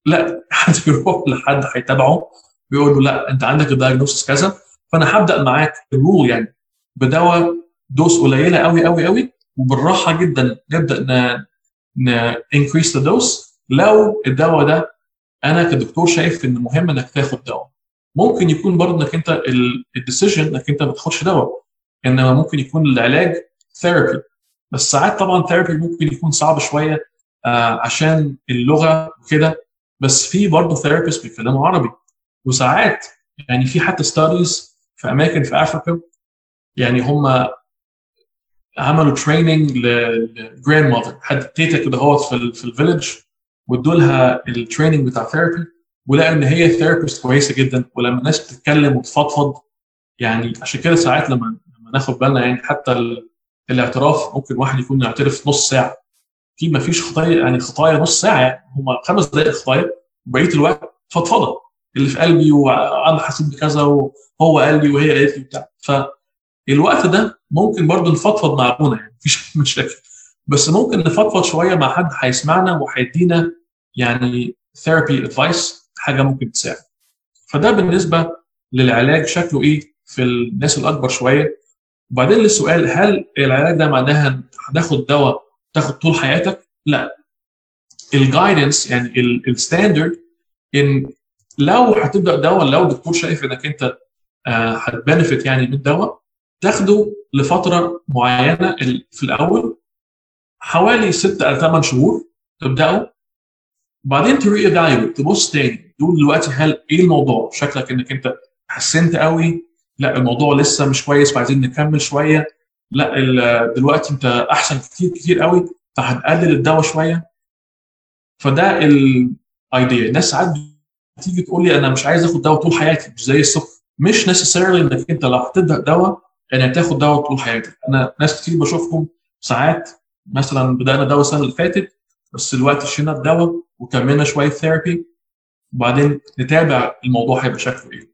لا حد يروح لحد هيتابعه بيقول له لا أنت عندك ال diagnosis كذا فأنا هبدأ معاك الرول يعني بدواء dose قليلة قوي قوي قوي وبالراحة جدا نبدأ increase the dose. لو الدواء ده أنا كدكتور شايف إن مهم إنك تاخد دواء. ممكن يكون برضه إنك أنت ال decision إنك أنت ما تاخدش دواء إنما ممكن يكون العلاج therapy بس ساعات طبعا therapy ممكن يكون صعب شوية آه عشان اللغة وكده. بس في برضه therapist بيتكلموا عربي. وساعات يعني في حتى studies في اماكن في افريقيا يعني هم عملوا training ل grandmother حد تيتا كده هو في في ال village وادوا لها ال training بتاع therapy ولقوا إن هي therapist كويسة جدا ولما الناس بتتكلم وتفضفض يعني عشان كده ساعات لما لما ناخد بالنا يعني حتى الاعتراف ممكن واحد يكون يعترف نص ساعة. في ما فيش خطايا يعني خطايا نص ساعة يعني هم خمس دقائق خطايا وبقية الوقت فضفضة. اللي في قلبي وأنا حسيت بكذا وهو قال لي وهي قالت لي بتاع فالوقت ده ممكن برضه نفضفض مع أبونا يعني مفيش مشاكل. بس ممكن نفضفض شوية مع حد هيسمعنا وهيدينا يعني therapy advice حاجة ممكن تساعد. فده بالنسبة للعلاج شكله إيه في الناس الأكبر شوية. وبعدين للسؤال هل العلاج ده معناها هتاخد دواء تاخد طول حياتك؟ لا. ال guidance يعني ال standard إن لو هتبدأ دواء لو الدكتور شايف إنك أنت هت benefit يعني من الدواء تاخده لفترة معينة في الأول حوالي 6 ل 8 شهور تبدأه. وبعدين ت re-evaluate تبص تاني تقول دلوقتي هل إيه الموضوع؟ شكلك إنك أنت حسنت قوي. لا الموضوع لسه مش كويس وعايزين نكمل شوية. لا دلوقتي أنت أحسن كتير كتير قوي فهتقلل الدواء شوية. فده ال idea الناس ساعات بتيجي تقول لي أنا مش عايز آخد دواء طول حياتي مش زي السكر مش necessarily إنك أنت لو هتبدا دواء إنك تاخد دواء طول حياتك. أنا ناس كتير بشوفهم ساعات مثلا بدأنا دواء السنة اللي فاتت بس دلوقتي شلنا الدواء وكملنا شوية therapy وبعدين نتابع الموضوع هيبقى شكله إيه.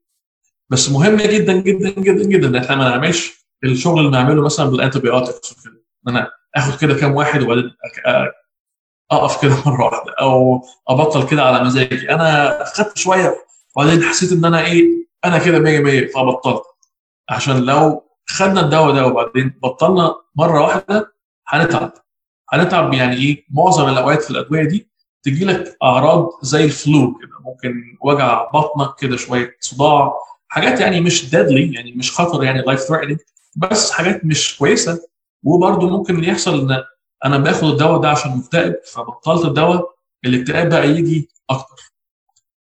بس مهم جدا جدا جدا جدا إن إحنا ما نعملش الشغل اللي بنعمله مثلا بال antibiotics وكده. إن أنا آخد كده كام واحد وبعدين أقف كده مرة واحدة أو أبطل كده على مزاجي. أنا خدت شوية وبعدين حسيت إن أنا إيه أنا كده 100 100 فبطلت. عشان لو خدنا الدواء ده وبعدين بطلنا مرة واحدة هنتعب. هنتعب يعني إيه؟ معظم الأوقات في الأدوية دي تجي لك أعراض زي ال flu كده. ممكن وجع بطنك كده شوية صداع حاجات يعني مش deadly يعني مش خطر يعني life threatening بس حاجات مش كويسة. وبرده ممكن يحصل إن أنا باخد الدواء ده عشان مكتئب فبطلت الدواء الاكتئاب بقى يجي أكتر.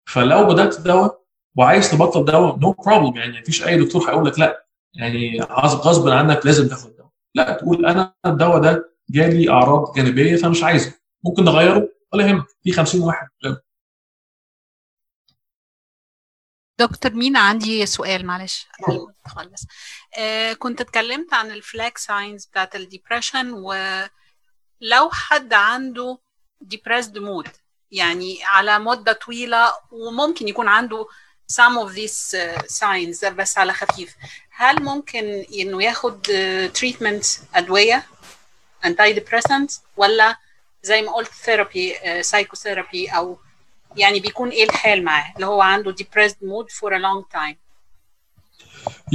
فلو بدأت الدواء وعايز تبطل دواء no no problem يعني مفيش أي دكتور هيقول لك لأ. يعني غصب عنك لازم تاخد دواء لأ تقول أنا الدواء ده جالي أعراض جانبية فمش عايزه. ممكن نغيره ولا يهمك في 50 واحد. دكتور مينا عندي سؤال معلش. خالص آه كنت اتكلمت عن ال flag signs بتاعت ال depression ولو حد عنده depressed mood يعني على مدة طويلة وممكن يكون عنده some of these uh, signs بس على خفيف. هل ممكن إنه ياخد uh, أدوية anti depressant ولا زي ما قلت therapy psychotherapy أو يعني بيكون إيه الحال معاه؟ اللي هو عنده depressed mood for a long time.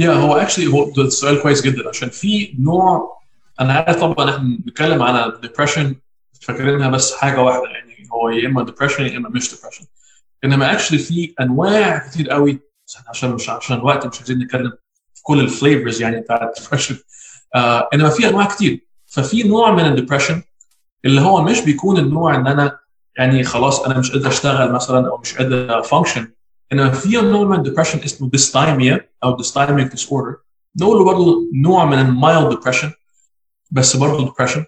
Yeah, هو actually هو ده سؤال كويس جدا عشان في نوع أنا عارف طبعا إحنا بنتكلم على depression فاكرينها بس حاجة واحدة يعني هو يا إما depression يا إما مش depression إنما actually في أنواع كتير قوي عشان مش عشان الوقت مش عايزين نتكلم في كل ال flavors يعني بتاع ال depression آه إنما في أنواع كتير. ففي نوع من ال depression اللي هو مش بيكون النوع إن أنا يعني خلاص أنا مش قادر أشتغل مثلا أو مش قادر function إنما في نوع من ال depression اسمه dysthymia أو dysthymic disorder نقول برضه نوع من ال mild depression بس برضه depression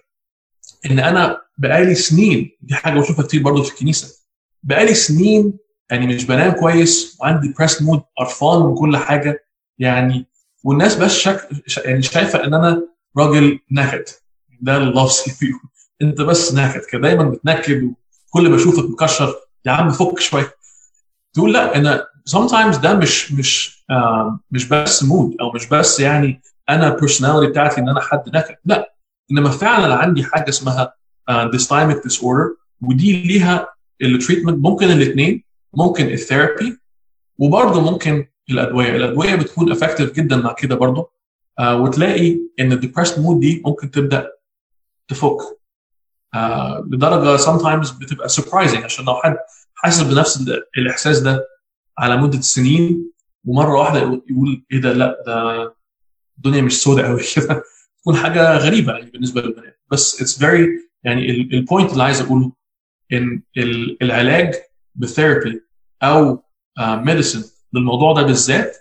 إن أنا بقالي سنين دي حاجة بشوفها كتير برضه في الكنيسة. بقالي سنين يعني مش بنام كويس وعندي depressed mood قرفان من كل حاجة. يعني والناس بس شك... يعني شايفة إن أنا راجل نكد. ده اللفظ اللي بيقول أنت بس نكد كده دايما بتنكد وكل ما أشوفك مكشر. يا عم فك شوية. تقول لأ أنا sometimes ده مش مش آه مش بس mood أو مش بس يعني أنا personality بتاعتي إن أنا حد نكد. لأ. إنما فعلا عندي حاجة اسمها dysthymic disorder ودي ليها ال treatment ممكن الاثنين ممكن ال therapy وبرضه ممكن الأدوية. الأدوية بتكون effective جدا مع كده برضه. آه وتلاقي إن ال depressed mood دي ممكن تبدأ تفك. آه لدرجة sometimes بتبقى surprising. عشان لو حد حاسس بنفس الإحساس ده على مدة سنين ومرة واحدة يقول إيه ده؟ لأ ده الدنيا مش سوداء قوي كده. تكون حاجة غريبة يعني بالنسبة للبنات بس it's very يعني ال point اللي عايز أقوله إن العلاج ب therapy أو medicine uh, للموضوع ده بالذات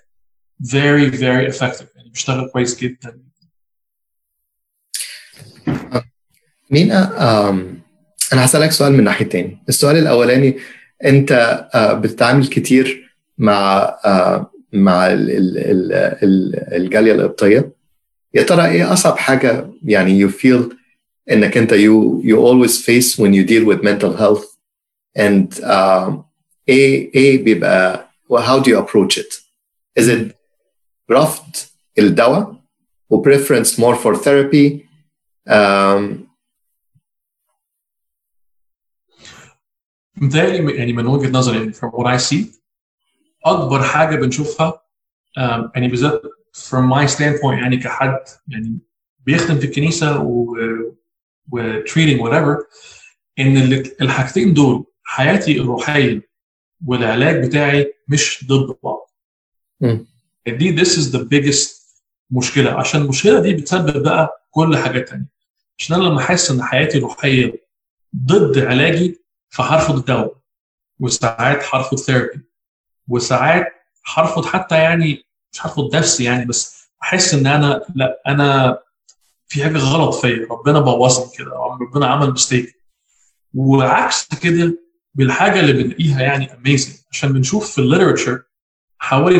very very effective. يعني بيشتغل كويس جدا. مينا أنا هسألك سؤال من ناحيتين السؤال الأولاني أنت بتتعامل كتير مع مع الجالية القبطية؟ يا ترى ايه اصعب حاجه يعني you feel انك انت you you always face when you deal with mental health and uh, ايه ايه بيبقى how do you approach it is it رفض الدواء و preference more for therapy um, متهيألي يعني من وجهه نظري يعني from what I see اكبر حاجه بنشوفها um, يعني بالذات from my standpoint يعني كحد يعني بيخدم في الكنيسة و, و treating whatever إن الحاجتين دول حياتي الروحية والعلاج بتاعي مش ضد بعض. دي this is the biggest مشكلة. عشان المشكلة دي بتسبب بقى كل حاجة تانية. عشان أنا لما أحس إن حياتي الروحية ضد علاجي فهرفض الدواء وساعات هرفض therapy وساعات هرفض حتى يعني مش هرفض نفسي يعني بس أحس إن أنا لأ أنا في حاجة غلط فيا ربنا بوظني كده ربنا عمل mistake وعكس كده بالحاجة اللي بنلاقيها يعني amazing عشان بنشوف في ال literature حوالي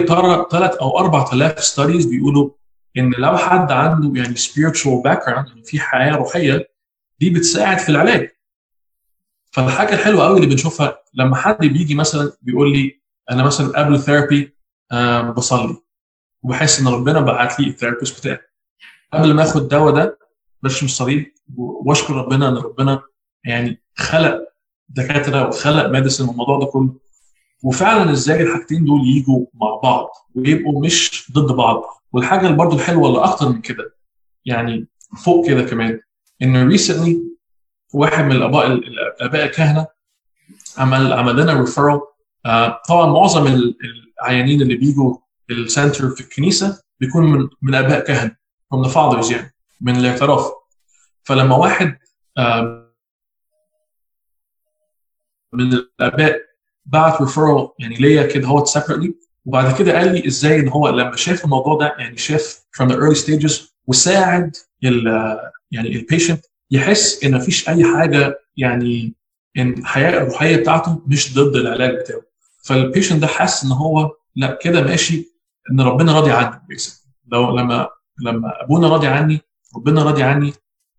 ثلاث أو 4000 studies بيقولوا إن لو حد عنده يعني spiritual background يعني في حياة روحية دي بتساعد في العلاج. فالحاجة الحلوة قوي اللي بنشوفها لما حد بيجي مثلا بيقول لي أنا مثلا قبل therapy آه بصلي. وبحس إن ربنا بعت لي ال therapist بتاعي. قبل ما آخد الدواء ده برشم الصليب وأشكر ربنا إن ربنا يعني خلق دكاترة وخلق medicine والموضوع ده كله. وفعلا إزاي الحاجتين دول يجوا مع بعض ويبقوا مش ضد بعض. والحاجة اللي برضه الحلوة اللي أكتر من كده يعني فوق كده كمان إن recently واحد من الأباء الأباء الكهنة عمل عمل لنا referral آه طبعا معظم العيانين اللي بيجوا ال center في الكنيسة بيكون من من اباء كهنة from the fathers يعني من الاعتراف. فلما واحد من الاباء بعت referral يعني ليا كده هو separately وبعد كده قال لي إزاي إن هو لما شاف الموضوع ده يعني شاف from the early stages وساعد ال يعني ال patient يحس إن مفيش أي حاجة يعني إن الحياة الروحية بتاعته مش ضد العلاج بتاعه. فال patient ده حس إن هو لأ كده ماشي إن ربنا راضي عني. لو لما لما أبونا راضي عني ربنا راضي عني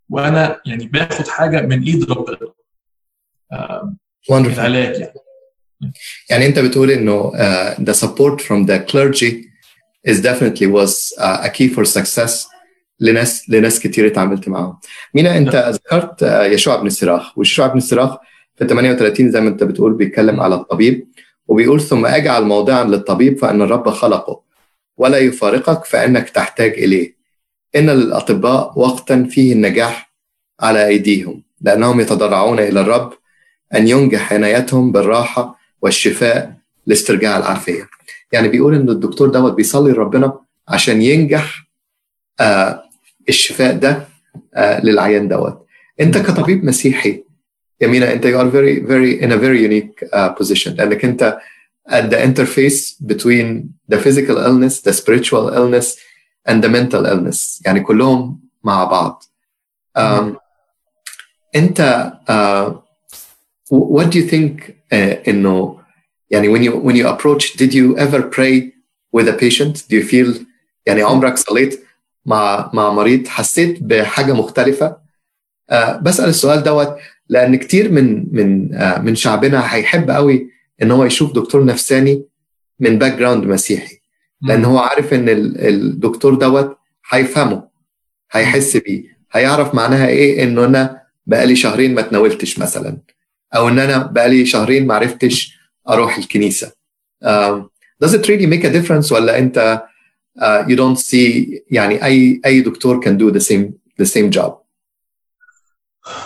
وأنا يعني باخد حاجة من إيد ربنا. Wonderful. العلاج يعني. يعني أنت بتقول إنه uh, the support from the clergy is definitely was uh, a key for success لناس لناس كتير اتعاملت معاهم. مينا أنت ذكرت uh, يشوع بن الصراخ ويشوع بن الصراخ في 38 زي ما أنت بتقول بيتكلم على الطبيب وبيقول ثم أجعل موضعا للطبيب فإن الرب خلقه. ولا يفارقك فإنك تحتاج إليه. إن للاطباء وقتا فيه النجاح على أيديهم لأنهم يتضرعون إلى الرب أن ينجح عنايتهم بالراحة والشفاء لاسترجاع العافية. يعني بيقول إن الدكتور دوت بيصلي لربنا عشان ينجح آه الشفاء ده آه للعيان دوت. أنت كطبيب مسيحي يمينة أنت you are very very in a very unique uh, position لأنك أنت at the interface between the physical illness, the spiritual illness and the mental illness يعني كلهم مع بعض. Um, انت uh, what do you think uh, انه يعني when you when you approach did you ever pray with a patient do you feel يعني عمرك صليت مع مع مريض حسيت بحاجه مختلفه uh, بسال السؤال دوت لأن كتير من من uh, من شعبنا هيحب قوي إن هو يشوف دكتور نفساني من background مسيحي لأن هو عارف إن الدكتور دوت هيفهمه هيحس بيه. هيعرف معناها إيه؟ إنه أنا بقالي شهرين ما تناولتش مثلا. أو إن أنا بقالي شهرين ما عرفتش أروح الكنيسة. um, does it really make a difference ولا أنت uh, you don't see يعني أي أي دكتور can do the same the same job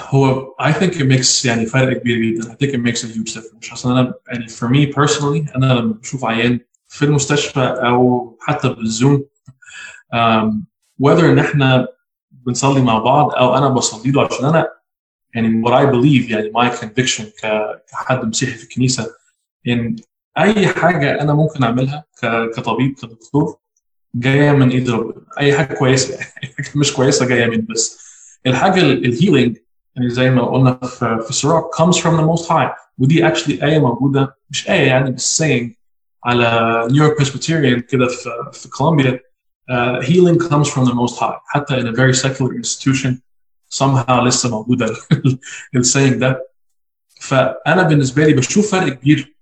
هو I think it makes يعني فرق كبير جدا. I think it makes a huge difference. عشان أنا يعني for me personally أنا لما بشوف عيان في المستشفى أو حتى بالزوم um, whether إن إحنا بنصلي مع بعض أو أنا بصلي له عشان أنا يعني what I believe يعني my conviction كحد مسيحي في الكنيسة إن أي حاجة أنا ممكن أعملها كطبيب كدكتور جاية من إيد ربنا. أي حاجة كويسة. مش كويسة جاية من بس. الحاجة ال healing زي ما قلنا في في سراج comes from the most high. ودي actually آية موجودة مش آية يعني بس saying على New York Presbyterian كده في في كولومبيا uh, healing comes from the most high حتى in a very secular institution. Somehow لسه موجودة ال saying ده فأنا بالنسبة لي بشوف فرق كبير.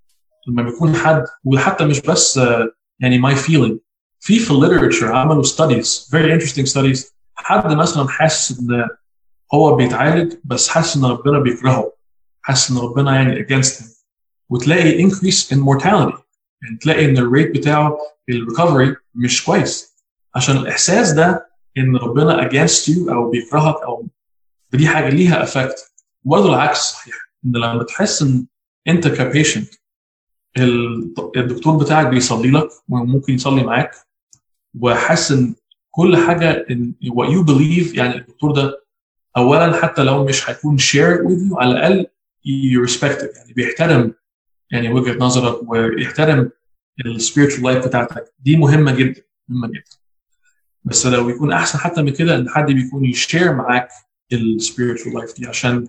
لما بيكون حد وحتى مش بس uh, يعني my feeling. في في ال literature عملوا studies very interesting studies. حد مثلا حاسس إن هو بيتعالج بس حاسس إن ربنا بيكرهه. حاسس إن ربنا يعني against him. وتلاقي increase in mortality. يعني تلاقي إن ال rate بتاعه ال recovery مش كويس. عشان الإحساس ده إن ربنا against you أو بيكرهك أو دي حاجة ليها effect وبرضه العكس صحيح. إن لما تحس إن أنت ك patient الدكتور بتاعك بيصلي لك وممكن يصلي معاك وحاسس إن كل حاجة إن what you believe يعني الدكتور ده اولا حتى لو مش هيكون share with you على الأقل it. يعني بيحترم يعني وجهة نظرك ويحترم ال spiritual life بتاعتك. دي مهمة جدا مهمة جدا. بس لو يكون أحسن حتى من كده إن حد بيكون ي share معاك ال spiritual life دي عشان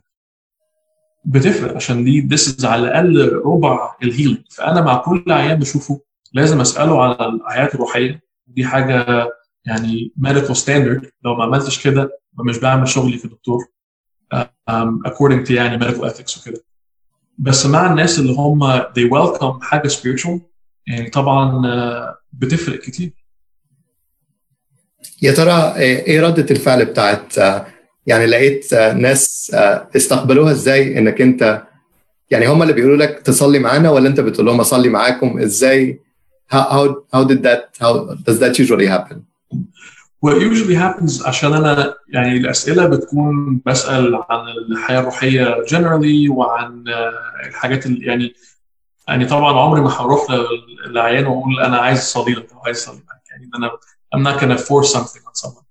بتفرق. عشان دي is على الأقل ربع ال healing فأنا مع كل عيان بشوفه لازم أسأله على الحياة الروحية. دي حاجة يعني medical standard. لو ما عملتش كده مش بعمل شغلي كدكتور according to يعني medical ethics وكده. بس مع الناس اللي هم they welcome حاجة spiritual يعني طبعا uh, بتفرق كتير. يا ترى إيه ردة الفعل بتاعت يعني لقيت ناس استقبلوها إزاي؟ إنك أنت يعني هم اللي بيقولوا لك تصلي معانا ولا أنت بتقول لهم أصلي معاكم إزاي؟ How, how did that how does that usually happen What usually happens عشان أنا يعني الأسئلة بتكون بسأل عن الحياة الروحية generally وعن الحاجات اللي يعني يعني طبعا عمري ما هروح للعيان وأقول أنا عايز اصلي لك أو عايز اصلي معاك يعني أنا I'm not gonna force something on someone.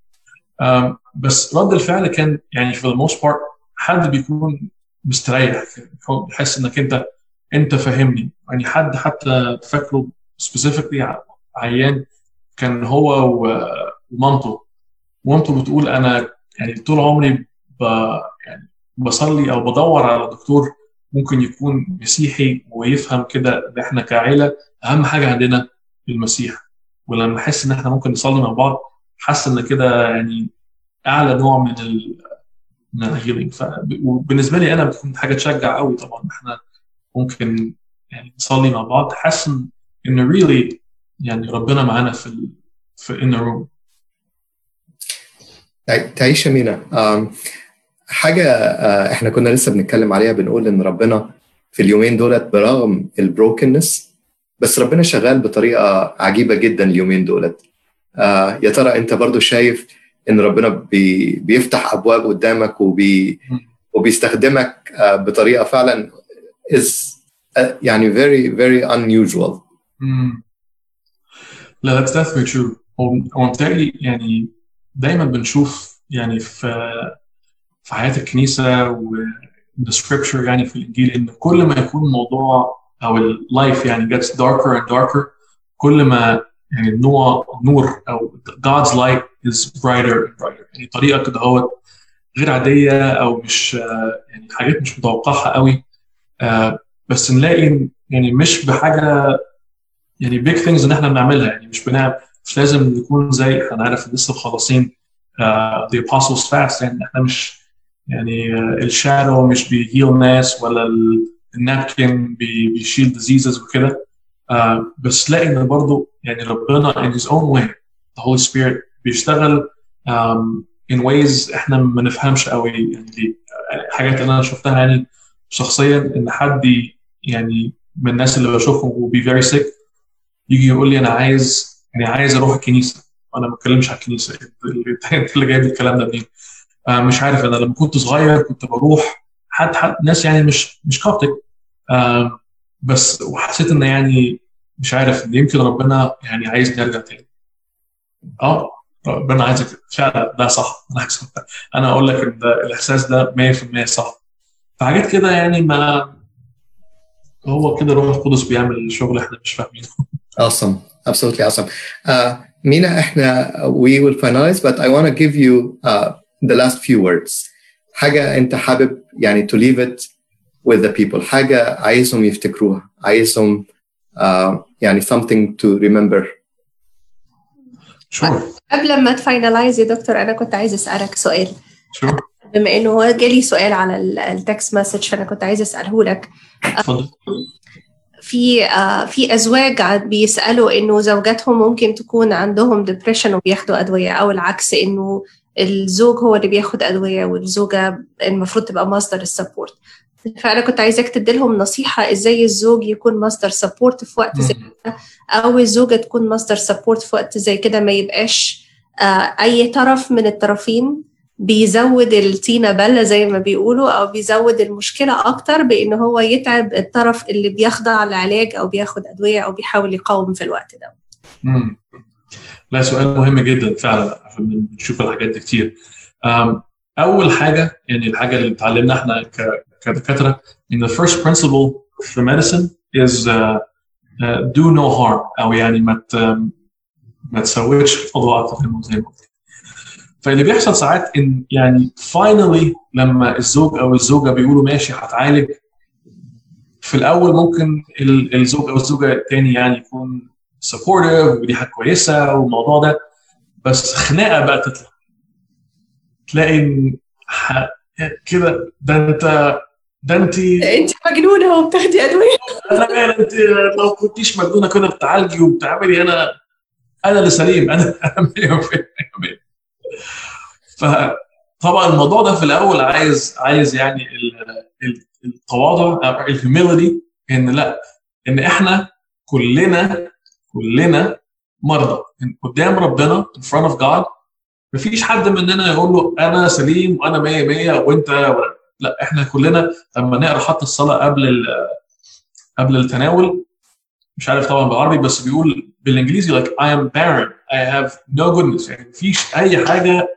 Um, بس رد الفعل كان يعني for the most part حد بيكون مستريح بيحس إنك أنت أنت فاهمني يعني حد حتى فاكره specifically عيان كان هو ومامته. ومامته بتقول أنا يعني طول عمري ب يعني بصلي أو بدور على دكتور ممكن يكون مسيحي ويفهم كده إن إحنا كعيلة. أهم حاجة عندنا المسيح. ولما احس إن إحنا ممكن نصلي مع بعض حاسس إن كده يعني أعلى نوع من ال من ال healing فبالنسبه لي أنا بتكون حاجة تشجع قوي طبعا إحنا ممكن يعني نصلي مع بعض. حاسس ان really يعني ربنا معانا في ال في ال room تعيش مينا. حاجة إحنا كنا لسه بنتكلم عليها بنقول إن ربنا في اليومين دولت برغم البروكنس بس ربنا شغال بطريقة عجيبة جدا اليومين دولت. آه يا ترى أنت برضو شايف إن ربنا بي بيفتح أبواب قدامك وبي وبيستخدمك آه بطريقة فعلا is آه يعني very very unusual. لا that's definitely true. هو يعني دايما بنشوف يعني في في حياة الكنيسة و the scripture يعني في الإنجيل إن كل ما يكون الموضوع أو اللايف يعني gets darker and darker كل ما يعني النور نور أو God's light is brighter and brighter. يعني طريقة كده هو غير عادية أو مش يعني حاجات مش متوقعها قوي. بس نلاقي يعني مش بحاجة يعني big things إن إحنا بنعملها. يعني مش بنعمل مش لازم نكون زي إحنا عارف لسه مخلصين uh, the apostles fast. يعني إحنا مش يعني uh, ال shadow مش بي heal ناس ولا ال napkin بي, بيشيل diseases وكده. uh, بس لاقي إن برضه يعني ربنا in his own way the Holy Spirit بيشتغل um, in ways إحنا ما نفهمش قوي يعني حاجات أنا شفتها يعني شخصيا إن حد يعني من الناس اللي بشوفهم هو be very sick يجي يقول لي أنا عايز يعني عايز أروح الكنيسة. وأنا ما بتكلمش على الكنيسة. انت اللي جايب الكلام ده منين؟ آه مش عارف. أنا لما كنت صغير كنت بروح حد حد ناس يعني مش مش Coptic آه بس وحسيت إن يعني مش عارف ان يمكن ربنا يعني عايز نرجع تاني. آه ربنا عايزك. فعلا ده صح. أنا أقول لك إن الإحساس ده 100% صح. فحاجات كده يعني ما هو كده روح القدس بيعمل شغل إحنا مش فاهمينه. Awesome. Absolutely awesome. Uh, Mina إحنا we will finalize but I want to give you uh, the last few words. حاجة أنت حابب يعني to leave it with the people. حاجة عايزهم يفتكروها. عايزهم uh, يعني something to remember. Sure. قبل ما ت finalize يا دكتور أنا كنت عايز أسألك سؤال. Sure. بما إنه هو جالي سؤال على ال text message فأنا كنت عايزه أسأله لك. اتفضل. في آه في أزواج بيسألوا إنه زوجاتهم ممكن تكون عندهم depression وبياخدوا أدوية أو العكس إنه الزوج هو اللي بياخد أدوية والزوجة المفروض تبقى مصدر ال support فأنا كنت عايزاك تديلهم نصيحة إزاي الزوج يكون مصدر support في وقت زي كده أو الزوجة تكون مصدر support في وقت زي كده ما يبقاش آه أي طرف من الطرفين بيزود الطينة بلة زي ما بيقولوا أو بيزود المشكلة أكتر بإن هو يتعب الطرف اللي بيخضع لعلاج أو بياخد أدوية أو بيحاول يقاوم في الوقت ده. مم. لا سؤال مهم جدا فعلا بنشوف الحاجات دي كتير. أول حاجة يعني الحاجة اللي اتعلمنا إحنا كدكاترة إن the first principle في medicine is uh, uh, do no harm أو يعني ما ما تسوئش موضوع أكتر زي ما قلت. فاللي بيحصل ساعات إن يعني finally لما الزوج أو الزوجة بيقولوا ماشي هتعالج في الأول ممكن الزوج أو الزوجة الثاني يعني يكون supportive ودي حاجة كويسة والموضوع ده بس خناقة بقى تطلع. تلاقي إن كده ده أنت ده أنت أنت مجنونة وبتاخدي أدوية. أنا مال أنت لو كنتيش مجنونة كده بتعالجي وبتعملي أنا أنا اللي سليم أنا أنا 100% فطبعا الموضوع ده في الأول عايز عايز يعني التواضع الهيوميليتي إن لا إن إحنا كلنا كلنا مرضى. قدام ربنا in front of God مفيش حد مننا يقول له أنا سليم وأنا 100 100 وأنت لا إحنا كلنا لما نقرأ حتى الصلاة قبل قبل التناول مش عارف طبعا بالعربي بس بيقول بالإنجليزي like I am barren I have no goodness. يعني مفيش أي حاجة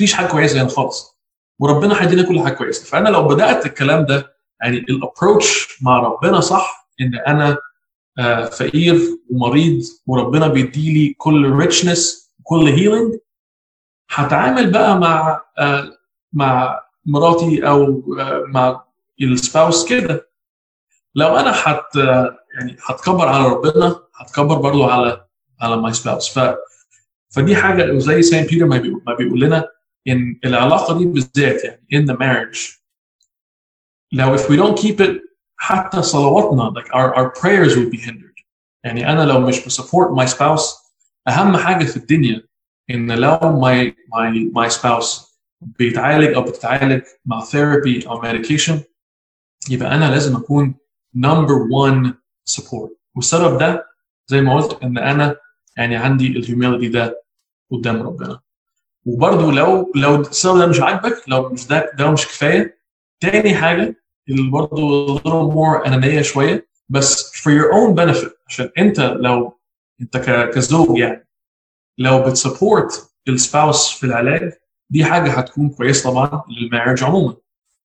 مفيش حاجة كويسة هنا خالص. وربنا هيدينا كل حاجة كويسة. فأنا لو بدأت الكلام ده يعني ال approach مع ربنا صح إن أنا آه فقير ومريض وربنا بيديلي كل richness وكل healing هتعامل بقى مع آه مع مراتي أو آه مع ال spouse كده. لو أنا حت يعني هتكبر على ربنا هتكبر برضو على على my spouse ف فدي حاجة زي Saint Peter ما بيقول لنا ان العلاقه دي بالذات يعني in the marriage. لو if we don't keep it حتى صلواتنا like our, our prayers will be hindered. يعني أنا لو مش بسبورت my spouse اهم حاجة في الدنيا ان لو my my my spouse بيتعالج أو بتتعالج مع therapy أو medication يبقى أنا لازم اكون number one support. والسبب ده زي ما قلت ان أنا يعني عندي ال humility ده قدام ربنا وبرضه لو لو السبب ده مش عاجبك لو مش ده ده مش كفاية. تاني حاجة اللي برضه little more أنانية شوية بس for your own benefit عشان أنت لو أنت كزوج يعني لو بت support ال spouse في العلاج دي حاجة هتكون كويس طبعا لل marriage عموما.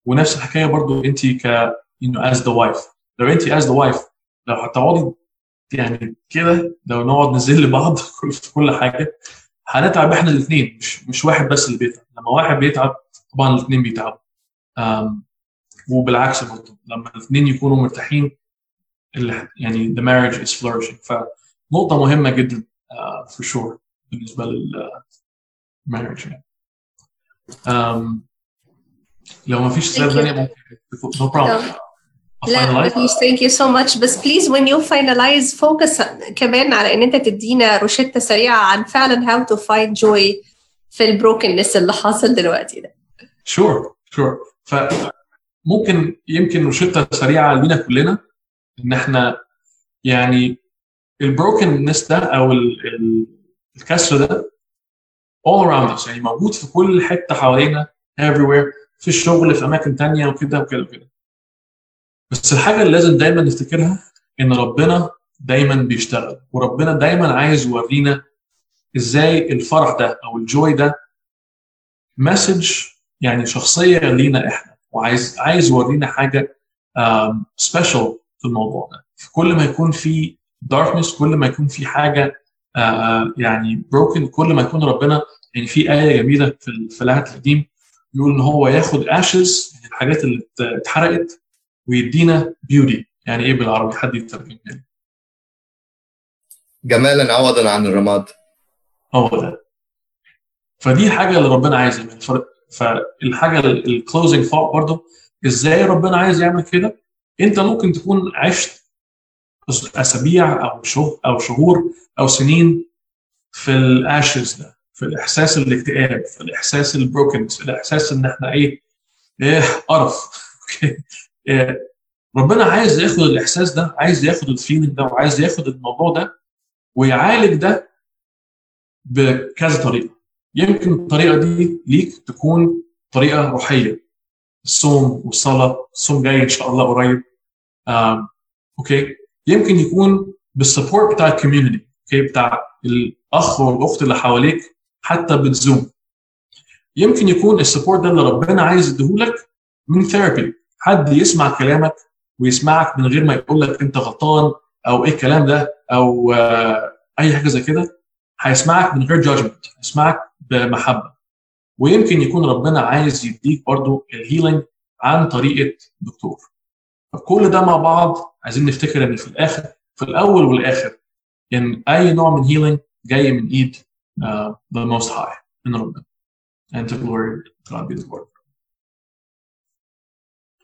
ونفس الحكاية برضه أنت ك you know as the wife. لو أنت as the wife لو هتقعدي يعني كده لو نقعد نزل لبعض في كل حاجة هنتعب إحنا الاثنين مش مش واحد بس اللي بيتعب. لما واحد بيتعب طبعا الاثنين بيتعبوا. وبالعكس برضه لما الاثنين يكونوا مرتاحين يعني the marriage is flourishing. فنقطة مهمة جدا uh, for sure بالنسبة للmarriage يعني. Um, لو ما فيش سؤال ثانية ممكن no problem. لا thank you so much بس please when you finalize focus كمان على إن أنت تدينا روشتة سريعة عن فعلا how to find joy في ال brokenness اللي حاصل دلوقتي ده. sure sure فممكن يمكن روشتة سريعة لينا كلنا إن إحنا يعني ال brokenness ده أو ال ال الكسر ده all around us. يعني موجود في كل حتة حوالينا everywhere في الشغل في أماكن تانية وكده وكده وكده. بس الحاجة اللي لازم دايما نفتكرها إن ربنا دايما بيشتغل وربنا دايما عايز يورينا إزاي الفرح ده أو ال joy ده message يعني شخصية لينا إحنا وعايز عايز يورينا حاجة special في الموضوع ده. كل ما يكون في darkness كل ما يكون في حاجة uh, يعني broken كل ما يكون ربنا يعني في آية جميلة في العهد القديم يقول إن هو ياخد ashes يعني الحاجات اللي اتحرقت ويدينا beauty يعني إيه بالعربي؟ حد يترجم لي. جمالا عوضا عن الرماد. هو ده فدي حاجة اللي ربنا عايز يعملها فالحاجة ال closing thought برضه إزاي ربنا عايز يعمل كده؟ أنت ممكن تكون عشت أسابيع أو شهور أو شهور أو سنين في ال issues ده في الإحساس الاكتئاب في الإحساس ال brokenness الإحساس إن إحنا إيه؟ إيه؟ قرف. إيه ربنا عايز ياخد الإحساس ده عايز ياخد ال feeling ده وعايز ياخد الموضوع ده ويعالج ده بكذا طريقة. يمكن الطريقة دي ليك تكون طريقة روحية. الصوم والصلاة الصوم جاي إن شاء الله قريب. آم. Okay؟ يمكن يكون بال support بتاع ال community okay؟ بتاع الأخ والأخت اللي حواليك حتى بال Zoom يمكن يكون ال support ده اللي ربنا عايز يديهولك من therapy حد يسمع كلامك ويسمعك من غير ما يقول لك انت غلطان أو إيه الكلام ده أو آه اي حاجة زي كده هيسمعك من غير judgment هيسمعك بمحبة. ويمكن يكون ربنا عايز يديك برضو ال healing عن طريقة دكتور. فكل ده مع بعض عايزين نفتكر إن في الآخر في الأول والآخر إن أي نوع من healing جاي من إيد the Most High من ربنا. And to glory God be the